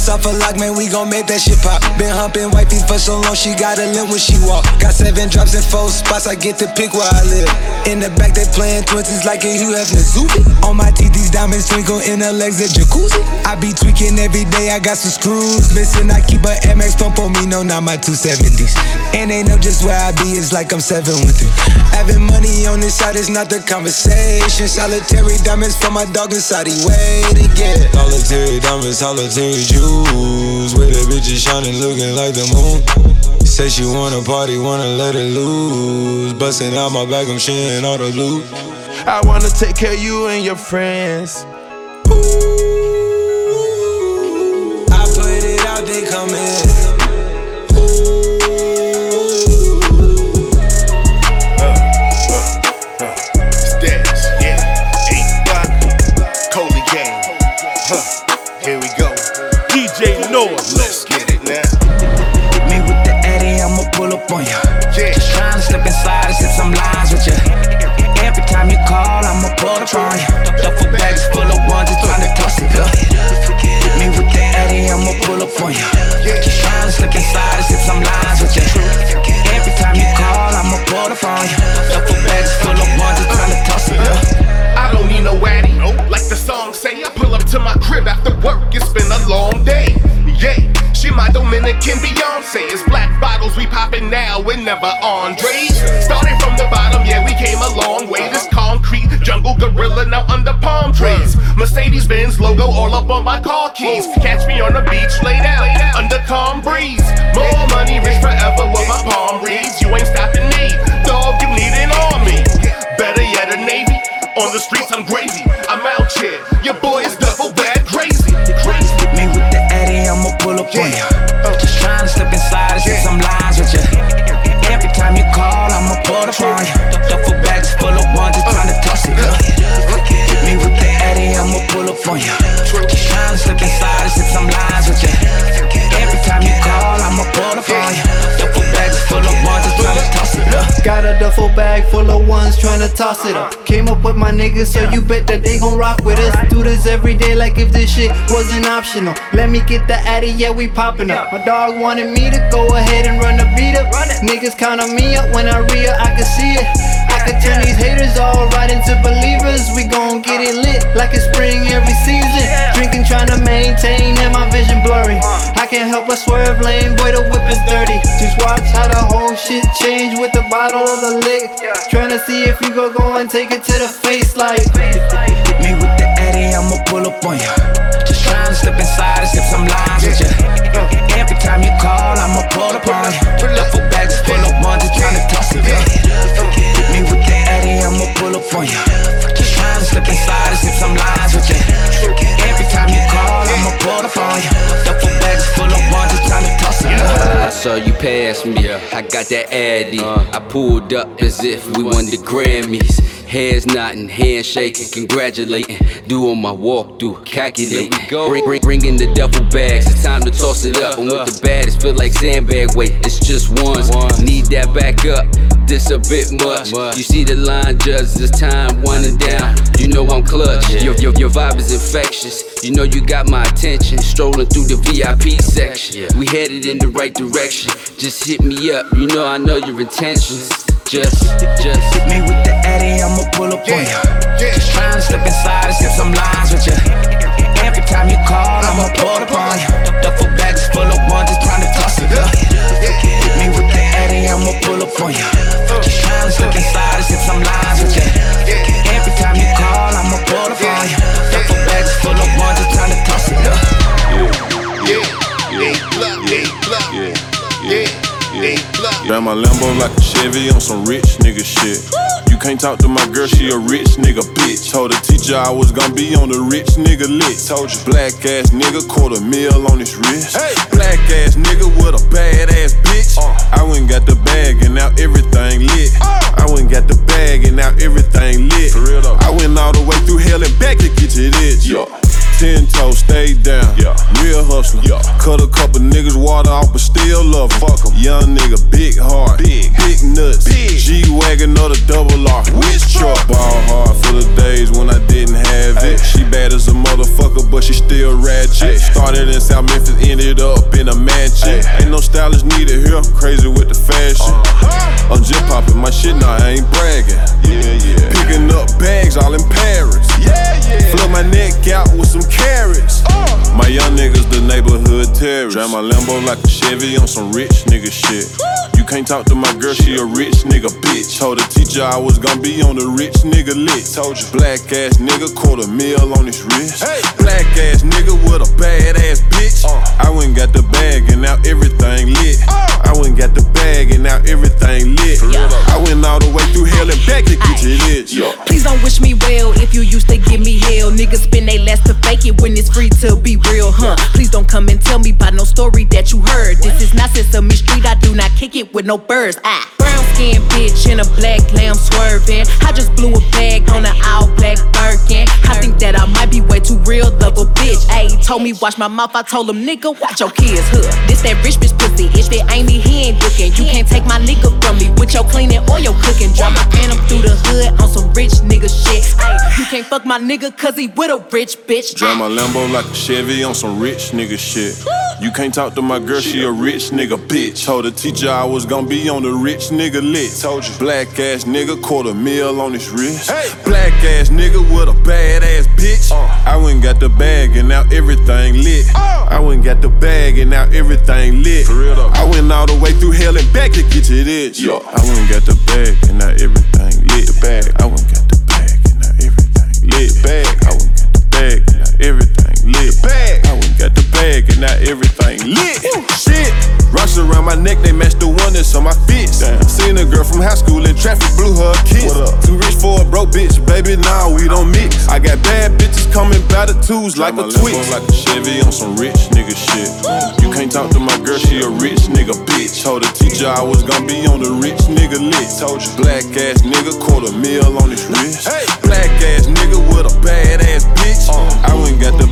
Let off a lock, man, we gon' make that shit pop. Been humping wifey for so long, she got a limp when she walk. Got seven drops in four spots, I get to pick where I live. In the back, they playing twenties like a Hugh Hefner Zuby. On my teeth, these diamonds twinkle in her legs, a jacuzzi. I be tweaking every day, I got some screws missing. I keep a MX, pump on me, no, not my 270s. And they know just where I be, it's like I'm seven with it. Having money on this side is not the conversation. Solitary diamonds for my dog inside, he to get. Solitary diamonds, solitary jewels. Where the bitches shining, looking like the moon. Say she wanna party, wanna let it loose. Busting out my back, I'm sharing all the loot. I wanna take care of you and your friends. I put it out, they come in. trying. Duffel bags full of ones, just trying to toss it. Hit me with the Eddie, I'ma pull up on ya. Keep trying to slip inside as if I'm with ya. Every time you call, I'ma pull up on ya. Duffel bags full of ones, just trying to toss it. I don't need no Addy, like the song say. I pull up to my crib after work, it's been a long day. Yeah, she my Dominican Beyonce. It's black bottles we poppin' now, we're never Andres. Started from the bottom, yeah, we came a long way. This car jungle gorilla now under palm trees. Mercedes Benz logo all up on my car keys. Catch me on the beach, laid out under calm breeze. More money, rich forever with my palm reads. You ain't stopping me, dog. You need an army. Better yet, a navy. On the streets, I'm gravy. I'm out here. Your boy is double on. Just trying to slip inside and spit some lines with ya. Every time you call, I'ma pull up on ya. Duffel bags full of ones, just trying to toss it up. Got a duffel bag full of ones trying to toss it up. Came up with my niggas, so you bet that they gon' rock with us. Do this every day like if this shit wasn't optional. Let me get the addy, yeah, we popping up. My dog wanted me to go ahead and run the beat up. Niggas count on me up when I re I can see it. I can turn these haters all right into believers. We gon' get it lit like it's spring every season. Drinking, trying to maintain, and my vision blurry. Uh. I can't help but swerve lane, boy, the whip is dirty. Just watch how the whole shit change with the bottle of the lick. Trying to see if you go go and take it to the face like. Hit me with the Eddie, I'ma pull up on ya. Just trying to slip inside and slip some lines with ya. Every time you call, I'ma pull up on ya. Duffel bags full of ones, just trying to toss it up. Up on. Just trying to slip inside and slip some lines with ya. Every time you call, I'ma pull up on ya. Duffel bags full of just trying to toss it up. I saw you pass me. I got that addy. Uh. I pulled up as if we won the Grammys. Heads nodding, hands shaking, congratulating. Doing my walk, walkthrough, calculating. Bring, bring, bringing the duffel bags. It's time to toss it up. I'm with the baddest, feel like sandbag weight. It's just ones. Need that back up. This a bit much. You see the line, judge. It's time winding down. You know I'm clutch. Your, your, your vibe is infectious. You know you got my attention. Strolling through the VIP section. We headed in the right direction. Just hit me up. You know I know your intentions. Just, just hit me with the Addy, I'ma pull up on ya. Just trying to slip inside and skip some lines with ya. Every time you call, I'ma pull up on ya. I'ma pull up on ya. Just trying to slip inside and skip some lines with ya. Every time you call, I'ma pull up on ya. Duffel bags full of ones, just trying to toss it up. Yeah, yeah, yeah, yeah, yeah. Drive my Lambo like a Chevy on some rich nigga shit. Can't talk to my girl, she a rich nigga bitch. Told the teacher I was gonna be on the rich nigga list. Told you, black ass nigga, quarter mil on his wrist. Black ass nigga with a bad ass bitch. Uh. I went and got the bag and now everything lit. Uh. I went and got the bag and now everything lit. For real though. I went all the way through hell and back to get to this. Yeah. Ten toes, stay down. Yeah. Real hustler. Yeah. Cut a couple niggas water off, but still love 'em. Fuck 'em. Young nigga, big heart. Big. Big nuts. Big. G Wagon or the double R. Which truck? Ball hard for the days when I didn't have it. She bad as a motherfucker, but she still ratchet. Started in South Memphis, ended up in a mansion. Ain't no stylist needed here. Crazy with the fashion. Uh-huh. I'm just popping my shit now, I ain't bragging. Yeah, yeah. Picking up bags all in Paris. Yeah, yeah. Flip my neck out with some carrots. My young niggas, the neighborhood terrorists. Drive my Lambo like a Chevy on some rich nigga shit. You can't talk to my girl, she a rich nigga bitch. Told the teacher I was gonna be on the rich nigga list. Told you, black ass nigga, quarter mil on his wrist. Black ass nigga with a bad ass bitch. Uh. I went and got the bag and now everything lit. Uh. I went and got the bag and now everything it when it's free to be real, huh? Please don't come and tell me about no story that you heard. This is not Sesame Street, I do not kick it with no birds. Ah, brown skin bitch in a black lamb swerving. I just blew a bag on an all black Birkin. I think that I might be way too real, love a bitch. Ayy, told me watch my mouth, I told him nigga, watch your kids, huh? This that rich bitch pussy, if it ain't me, he ain't looking. You can't take my nigga from me with your cleaning or your cooking. Drive my phantom through the hood on some rich nigga shit. Ayy, you can't fuck my nigga cause he with a rich bitch. Drive my Lambo like a Chevy on some rich nigga shit. You can't talk to my girl, she a rich nigga bitch. Told the teacher I was gonna be on the rich nigga list. Told you. Black ass nigga, quarter meal on his wrist. Hey. Black ass nigga with a bad ass bitch. Uh. I went got the bag and now everything lit. Uh. I went got the bag and now everything lit. For real though. I went all the way through hell and back to get to this. Yeah. I went got the bag and now everything lit. The bag. I went got the bag and now everything lit. The bag. I went got the bag and now everything lit. Bag. I went got the bag and now everything lit. Ooh. Shit. Rocks around my neck, they match the one that's on my fits. Damn. Seen a girl from high school in traffic, blew her a kiss. Too rich for a broke bitch, baby, nah, we don't mix. I got bad bitches coming by the twos like a twitch. like a Chevy on some rich nigga shit. You can't talk to my girl, she a rich nigga bitch. Told the teacher I was gonna be on the rich nigga list. Told you, black ass nigga, quarter meal on his wrist. Hey. Black ass nigga with a bad ass bitch. Uh. I went got the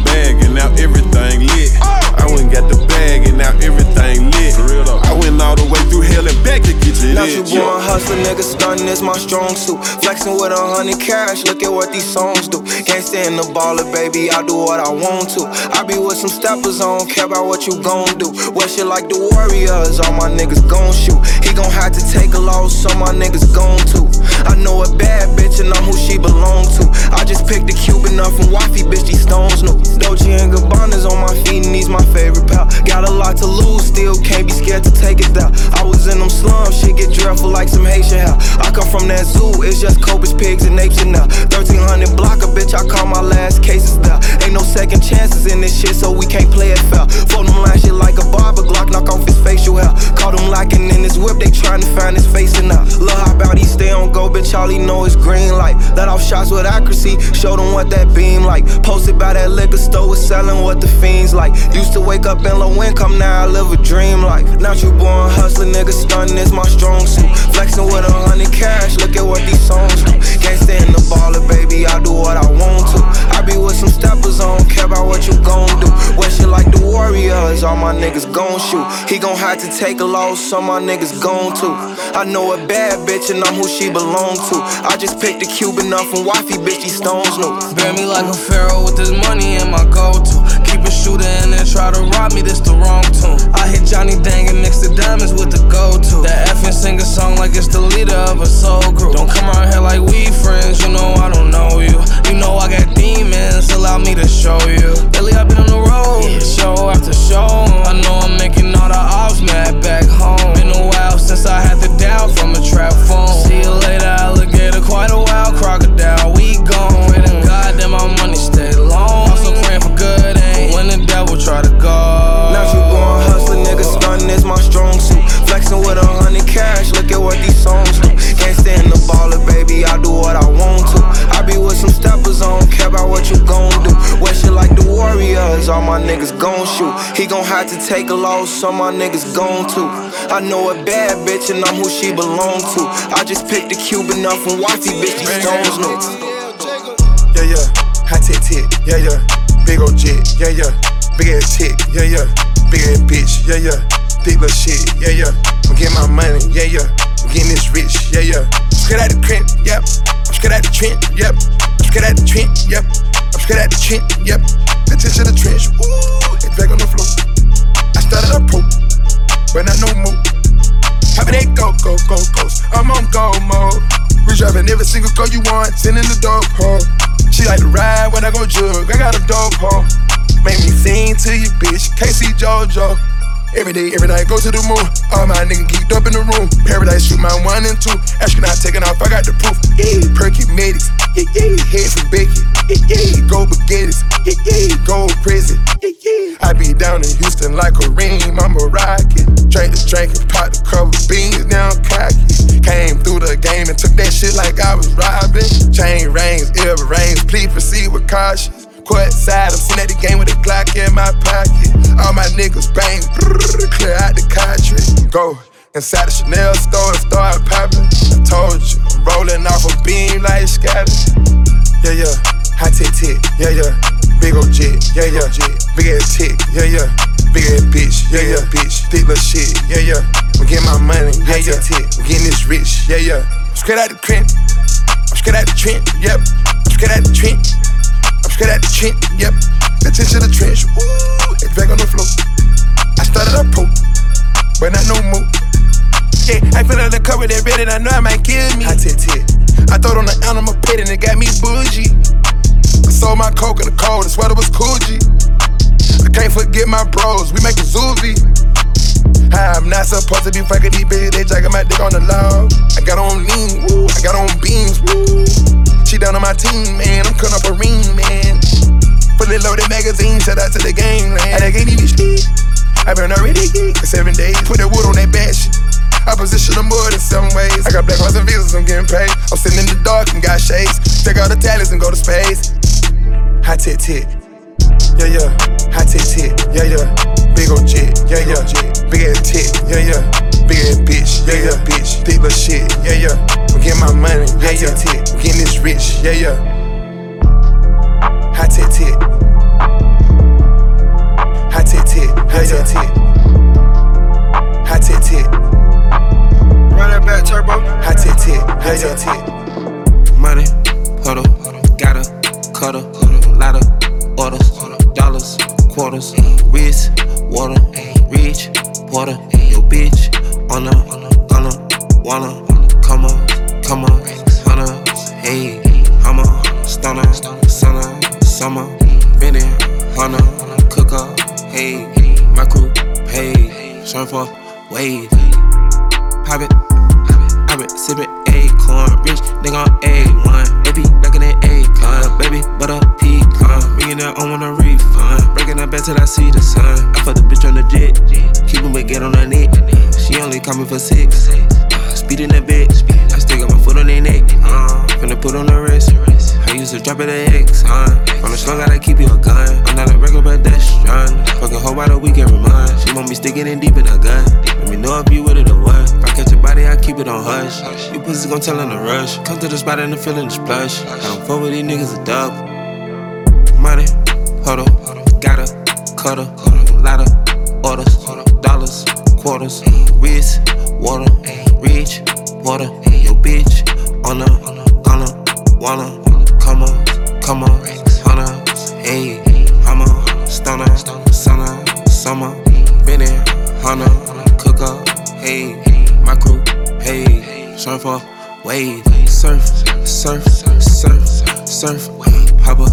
to get to Not you born hustler, nigga, stunning is my strong suit. Flexing with a hundred cash, look at what these songs do. Can't stand the baller, baby, I do what I want to. I be with some steppers, I don't care about what you gon' do. What shit like the Warriors, all my niggas gon' shoot. He gon' have to take a loss, so my niggas gon' to. I know a bad bitch and I'm who she belong to. I just picked a Cuban up from wifey, bitch, these stones new. Dolce and Gabbana's on my feet and he's my favorite pal. Got a lot to lose, still can't be scared to take it down. I was in them slums, shit get dreadful like some Haitian hell. I come from that zoo, it's just cobras, pigs, and apes and now. 1300 block a bitch, I call my last cases down. Ain't no second chances in this shit, so we can't play it fair. Fuck them line shit like a barber, Glock knock off his facial hair. Caught him locking in his whip, they trying to find his face and now. Lil' how about he stay on go, bitch, all he know is green light. Let off shots with accuracy, show them what that beam like. Posted by that liquor store, was selling what the fiends like. Used to wake up in low income, now I live a dream life. Not you born hustler, nigga, stunning is my strong suit. Flexing with a hundred cash, look at what these songs do. Can't stand the baller, baby, I do what I want to. I be with some steppers, I don't care about what you gon' do. Wear shit like the Warriors, all my niggas gon' shoot. He gon' have to take a loss, some my niggas gon' too. I know a bad bitch and I'm who she belong to. I just picked a Cuban up from wifey, bitch, these stones new. Bear me like a pharaoh with this money in my go-to. Keep a shooter and then try to rob me, this the wrong tune. I hit Johnny Dang and mix the diamonds with the go-to. That F and sing a song like it's the leader of a soul group. Don't come around here like we friends, you know I don't know you. You know I got demons, allow me to show you. Lately I've been on the road, show after show. I know I'm making all the ops mad back All my niggas gon' shoot. He gon' have to take a loss, some my niggas gon' to. I know a bad bitch and I'm who she belong to. I just picked a Cuban up from wifey, bitch, these stones new. Yeah, yeah, high tech tech, yeah, yeah. Big old jet, yeah, yeah. Big ass chick, yeah, yeah. Big ass bitch, yeah, yeah. Big little shit, yeah, yeah. I'm getting my money, yeah, yeah. I'm getting this rich, yeah, yeah. Straight out the crib, yep. I'm straight out the trench, yep. I'm straight out the trench, yep. I'm straight out the trench, yep. Attention to the trench, ooh, it's back on the floor. I started a pro, but not no more. Poppin' that go, go, go, ghost. I'm on go mode. We driving every single car you want, sending the dope home. She like to ride when I go jug, I got a dope home. Make me sing to you, bitch. K-Ci JoJo. Every day, every night, go to the moon. All my niggas geeked up in the room. Paradise, shoot my one and two. Astronaut taking off, I got the proof. Yeah, perky medics. Yeah, yeah, head from Becky. Yeah, yeah, go baguettes. Yeah, yeah, go prison. Yeah, yeah. I be down in Houston like a ream, I'm a rocket. Drink the drink and pop the cover beans, now I'm cocky. Came through the game and took that shit like I was robbing. Chain rings, ear rings, please proceed with caution. Court side, I'm sitting at the game with a Glock in my pocket. All my niggas bang, brrr, clear out the country. Go inside the Chanel store and start popping. I told you, I'm rolling off a beam like scatter. Yeah, yeah, high tech tech, yeah, yeah. Big old jet, yeah, yeah. Big ass tick, yeah, yeah. Big ass bitch, yeah, yeah. Bitch, thick little shit, yeah, yeah. I'm getting my money, yeah, yeah. I'm getting this rich, yeah, yeah. I'm straight out the crib, I'm straight out the trend, yep. I'm straight out the trench. I'm straight out the trench, yep. Attention to the trench, ooh, it's back on the floor. I started up pro, but not no more. Yeah, I feel like the cover that red and I know I might kill me. I tit tit. I thought on the animal pit and it got me bougie. I sold my coke in the cold, the sweater was cool G. I can't forget my bros, we make a zoovie. I'm not supposed to be fucking these bitches, they jacking my dick on the law. I got on lean, woo, I got on beans, woo. She down on my team, man, I'm cutting up a ring, man. Fully loaded magazine, shout out to the gang, man. I can't even speak. I've been already geek for seven days. Put that wood on that bad shit. I position the mud in seven ways. I got black horse and visas, I'm getting paid. I'm sitting in the dark and got shades. Take out the tallies and go to space. High tit tit. Yeah, yeah. High tit tit. Yeah, yeah. Big old jet. Yeah, yeah. Big ass tit. Yeah, yeah. Big ass bitch. Yeah, yeah. Bitch. Big little shit. Yeah, yeah. I'm getting my money. Yeah, yeah. I'm getting this rich. Yeah, yeah. To the spot and the feeling is plush. I don't fuck with these niggas a dub. Money, huddle, gotta, cuddle, lot of orders, dollars, quarters, wrist, water, reach, water, your bitch, on the, gonna, wanna, come on, come on, hunter, hey, hammer, stunner, summer, summer, Benny, hunter, cooker, hey, my crew, hey, surfer, wave, surf, surf, surf, surf, papa,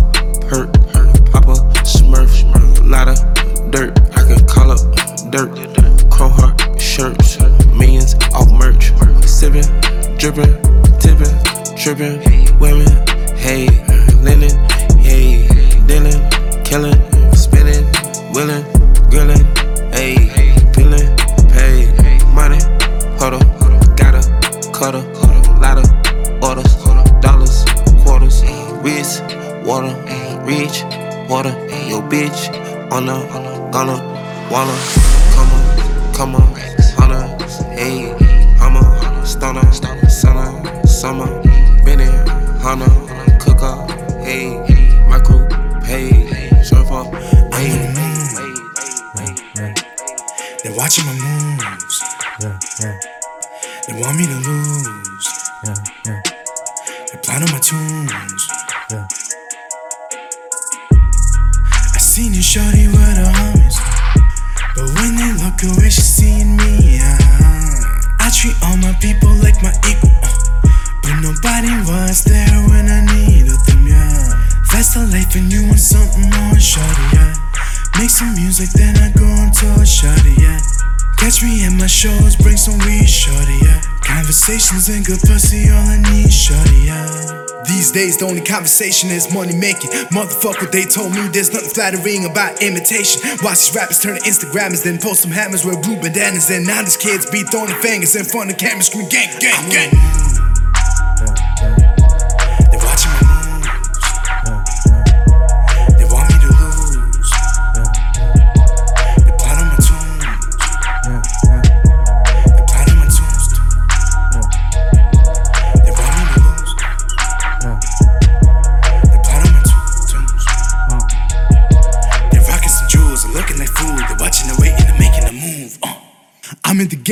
hurt, papa, smurf, lot of dirt, I can call up dirt, crow heart, shirts, millions off merch, sipping, dripping, tipping, tripping, women, hey, the, gonna, wanna, come on, come on, Conversations and good pussy, all I need, yeah. These days, the only conversation is money making. Motherfucker, they told me there's nothing flattering about imitation. Watch these rappers turn to Instagrammers, then post some hammers with blue bandanas. And now these kids be throwing fingers in front of camera, scream gang, gang, gang.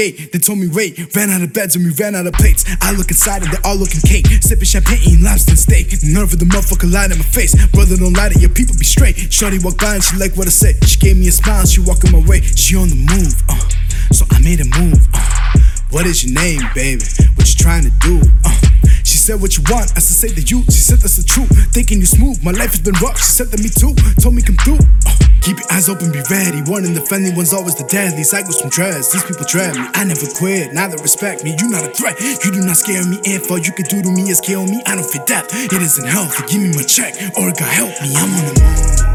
Gate. They told me wait, ran out of beds and we ran out of plates. I look inside and they're all looking cake. Sipping champagne, eating lobster and steak. None of the motherfucker lied in my face. Brother, don't lie to your people, be straight. Shorty walked by and she liked what I said. She gave me a smile she walking my way. She on the move, uh. So I made a move, uh. What is your name, baby? What you trying to do? Uh. She said what you want, I said say the you. She said that's the truth. Thinking you smooth, my life has been rough. She said that me too. Told me come through. Uh, keep your eyes open, be ready. One in the friendly one's always the deadly. Cycles from dreads. These people dread me. I never quit. Now they respect me. You not a threat. You do not scare me. If all you could do to me is kill me. I don't fit death. It isn't healthy. Give me my check or God help me. I'm on the move.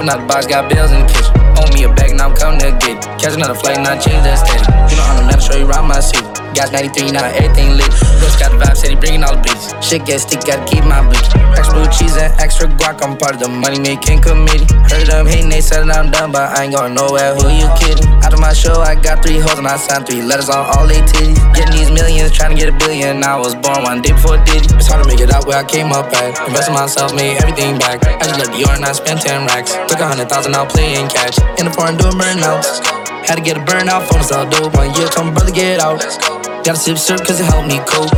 Open up the box, got bills in the kitchen. Owe me a bag, now I'm coming to get it. Catch another flight, now change that steady. You know I'm the man, show you around my city. Got 93, now everything lit. Rich got the vibe, said he bringing all the beats. Shit get sticky, gotta keep my bleach. Extra blue cheese and extra guac, I'm part of the money making committee. Heard them hating, they said that I'm done, but I ain't going nowhere. Who you kidding? Out of my show, I got three hoes and I signed three letters on all they titties. Getting these millions, trying to get a billion. I was born one day before Diddy. It's hard to make it out where I came up at. Invested myself, made everything back. I just left Dior and I spent 10 racks. Took a hundred thousand out playing catch. In the foreign doing burnouts. Had to get a burnout phone, so dope. One year, told my brother get out. Gotta sip syrup cause it helped me cope.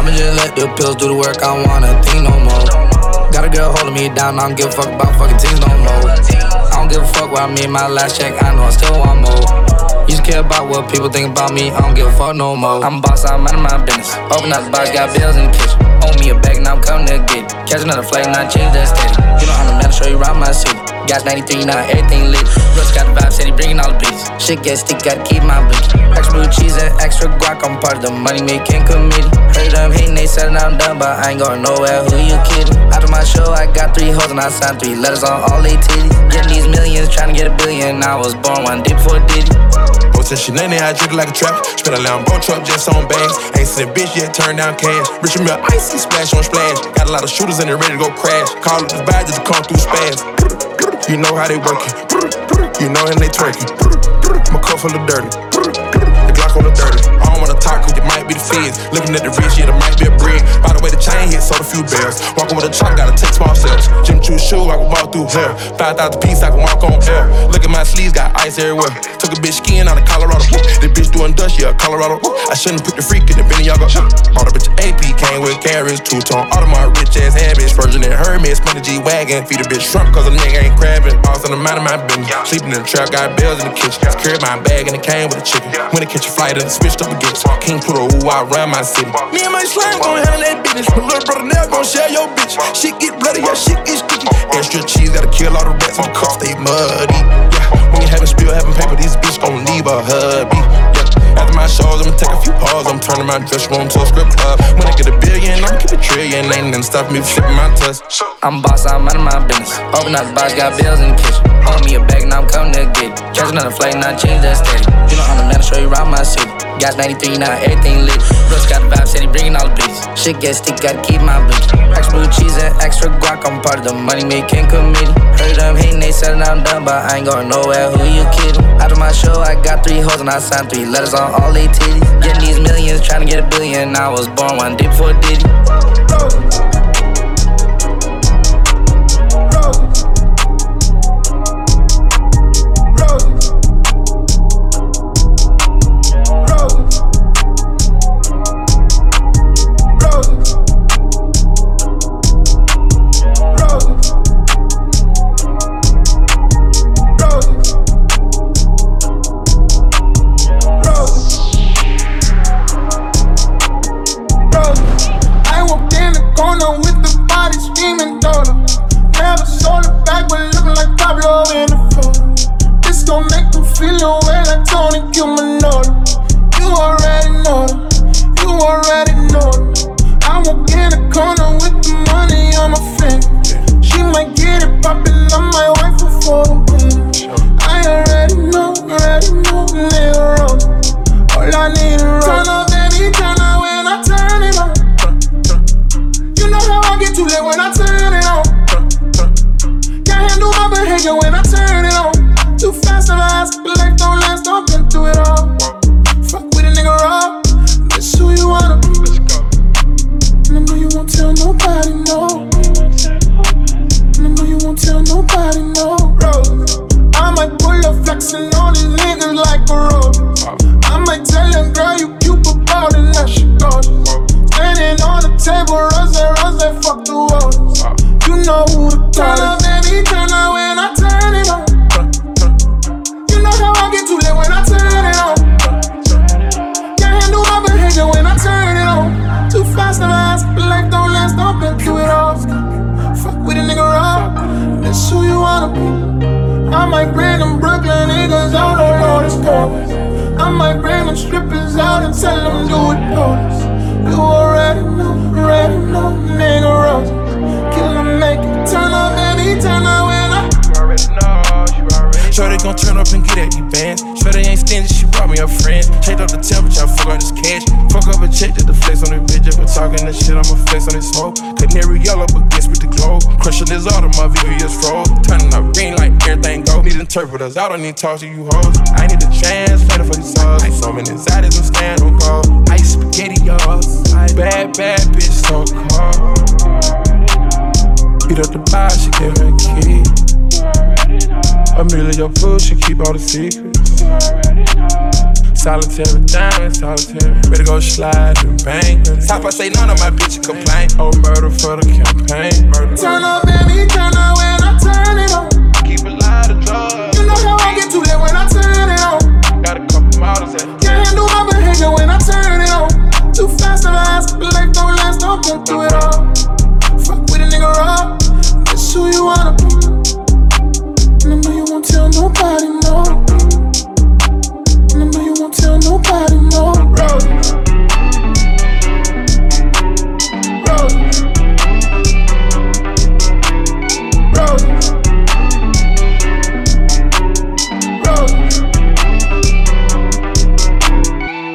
I'ma just let the pills do the work, I don't wanna think no more. Got a girl holding me down, I don't give a fuck about fucking things no more. I don't give a fuck where I made my last check, I know I still want more. Used to care about what people think about me, I don't give a fuck no more. I'm a boss, I'm out of my business. Open up the box, got bills in the kitchen. Owe me a bag, now I'm coming to get it. Catch another flight, now change that steady. You know I'm the man, show you around my city. Got 93, now everything lit. Russ got the vibe, said he bringing all the beats. Shit get sticky, gotta keep my bleach. Extra blue cheese and extra guac, I'm part of the money making committee. Heard them hating, they said I'm done, but I ain't going nowhere. Who you kidding? After my show, I got three hoes and I signed three letters on all they titties. Getting these millions, trying to get a billion. I was born one day before Diddy. Post that shit, I drink like a trap. Spin a Lambo truck just on bags. Ain't seen a bitch yet, turn down cash. Rich and real icy, splash on splash. Got a lot of shooters in there ready to go crash. Call up the vibe just to come through spaz. You know how they working. You know and they twerking. My cup full of dirty. The Glock on the dirty. Might be the feds. Looking at the wrist, yeah, it might be a brick. By the way, the chain hit, sold a few bells. Walking with a chop, gotta take small steps. Jimmy Choo shoe, I can walk through here. 5,000 piece, I can walk on air. Look at my sleeves, got ice everywhere. Took a bitch skiing out of Colorado. Woo. This bitch doing dust, yeah, Colorado. Woo. I shouldn't put the freak in the Benny y'all go. Bought a bitch AP, came with carrots, two tone. Audemars, rich ass habits. Virgin and Hermes, money G Wagon. Feed a bitch shrimp, cause a nigga ain't crabbing. Boss in the mind of my business. Sleeping in the trap, got bells in the kitchen. Secured my bag and it came with a chicken. When it catch a flight, and switched up against. King put a I run my city. Me and my slime gon' handle that business. My little brother never gon' share your bitch. Shit get bloody, yeah, shit get sticky. Extra cheese, gotta kill all the rats. My cups stay muddy. Yeah, when you having spill, having paper, these bitch gon' leave a hubby. Yeah, after my shows, I'ma take a few pause. I'm turning my dress room to a strip club. When I get a billion, I'ma keep a trillion. Ain't nothing stop me from flipping my tuss. I'm boss, I'm out of my business. Open up the box, got bills in the kitchen. Owe me a bag, now I'm coming to get it. Catch another flight, now I change that steady. You know I'm the man, I show you around my city. Got 93, now everything lit. Russ got the vibe, said he bringing all the beats. Shit get sticky, gotta keep my bleach. Extra blue cheese and extra guac, I'm part of the money making committee. Heard them hating, they said I'm done, but I ain't going nowhere. Who you kidding? Of my show, I got three hoes and I signed three letters on all they titties. Getting these millions, trying to get a billion. I was born one day before Diddy. I might bring them Brooklyn niggas out on all this corners. I might bring them strippers out and tell them do it bonus. You already know, already know, nigga Rose. Kill them, make it turn up anytime I when they gon' turn up and get at these bands. They ain't stingy, she brought me a friend. Checked up the temperature, I fuck out this cash. Fuck up a check, did the flex on the bitch. If we're talking that shit, I'ma flex on this smoke. Canary yellow, but guess with the glow. Crushing this auto, my VVS froze. Turning up green like everything go. Need interpreters, I don't need talk to you hoes. I need a translator for these songs. Like so many zaddies, I'm stand on call. Ice spaghetti, y'all. Bad, bad bitch, so cold. Beat up the bar, she gave me a key. Amelia fool, she keep all the secrets. Solitary diamond, solitary. Ready to go slide and bang. Top, I say none of my bitches complain. Oh, murder for the campaign. Murder. Turn up, baby, turn up when I turn it on. Keep a lot of drugs. You know how I get to that when I turn it on. Got a couple models at home. Can't handle my behavior when I turn it on. Too fast, I'm asked, but life don't last, don't go through it all. Fuck with a nigga raw. That's who you wanna be. tell nobody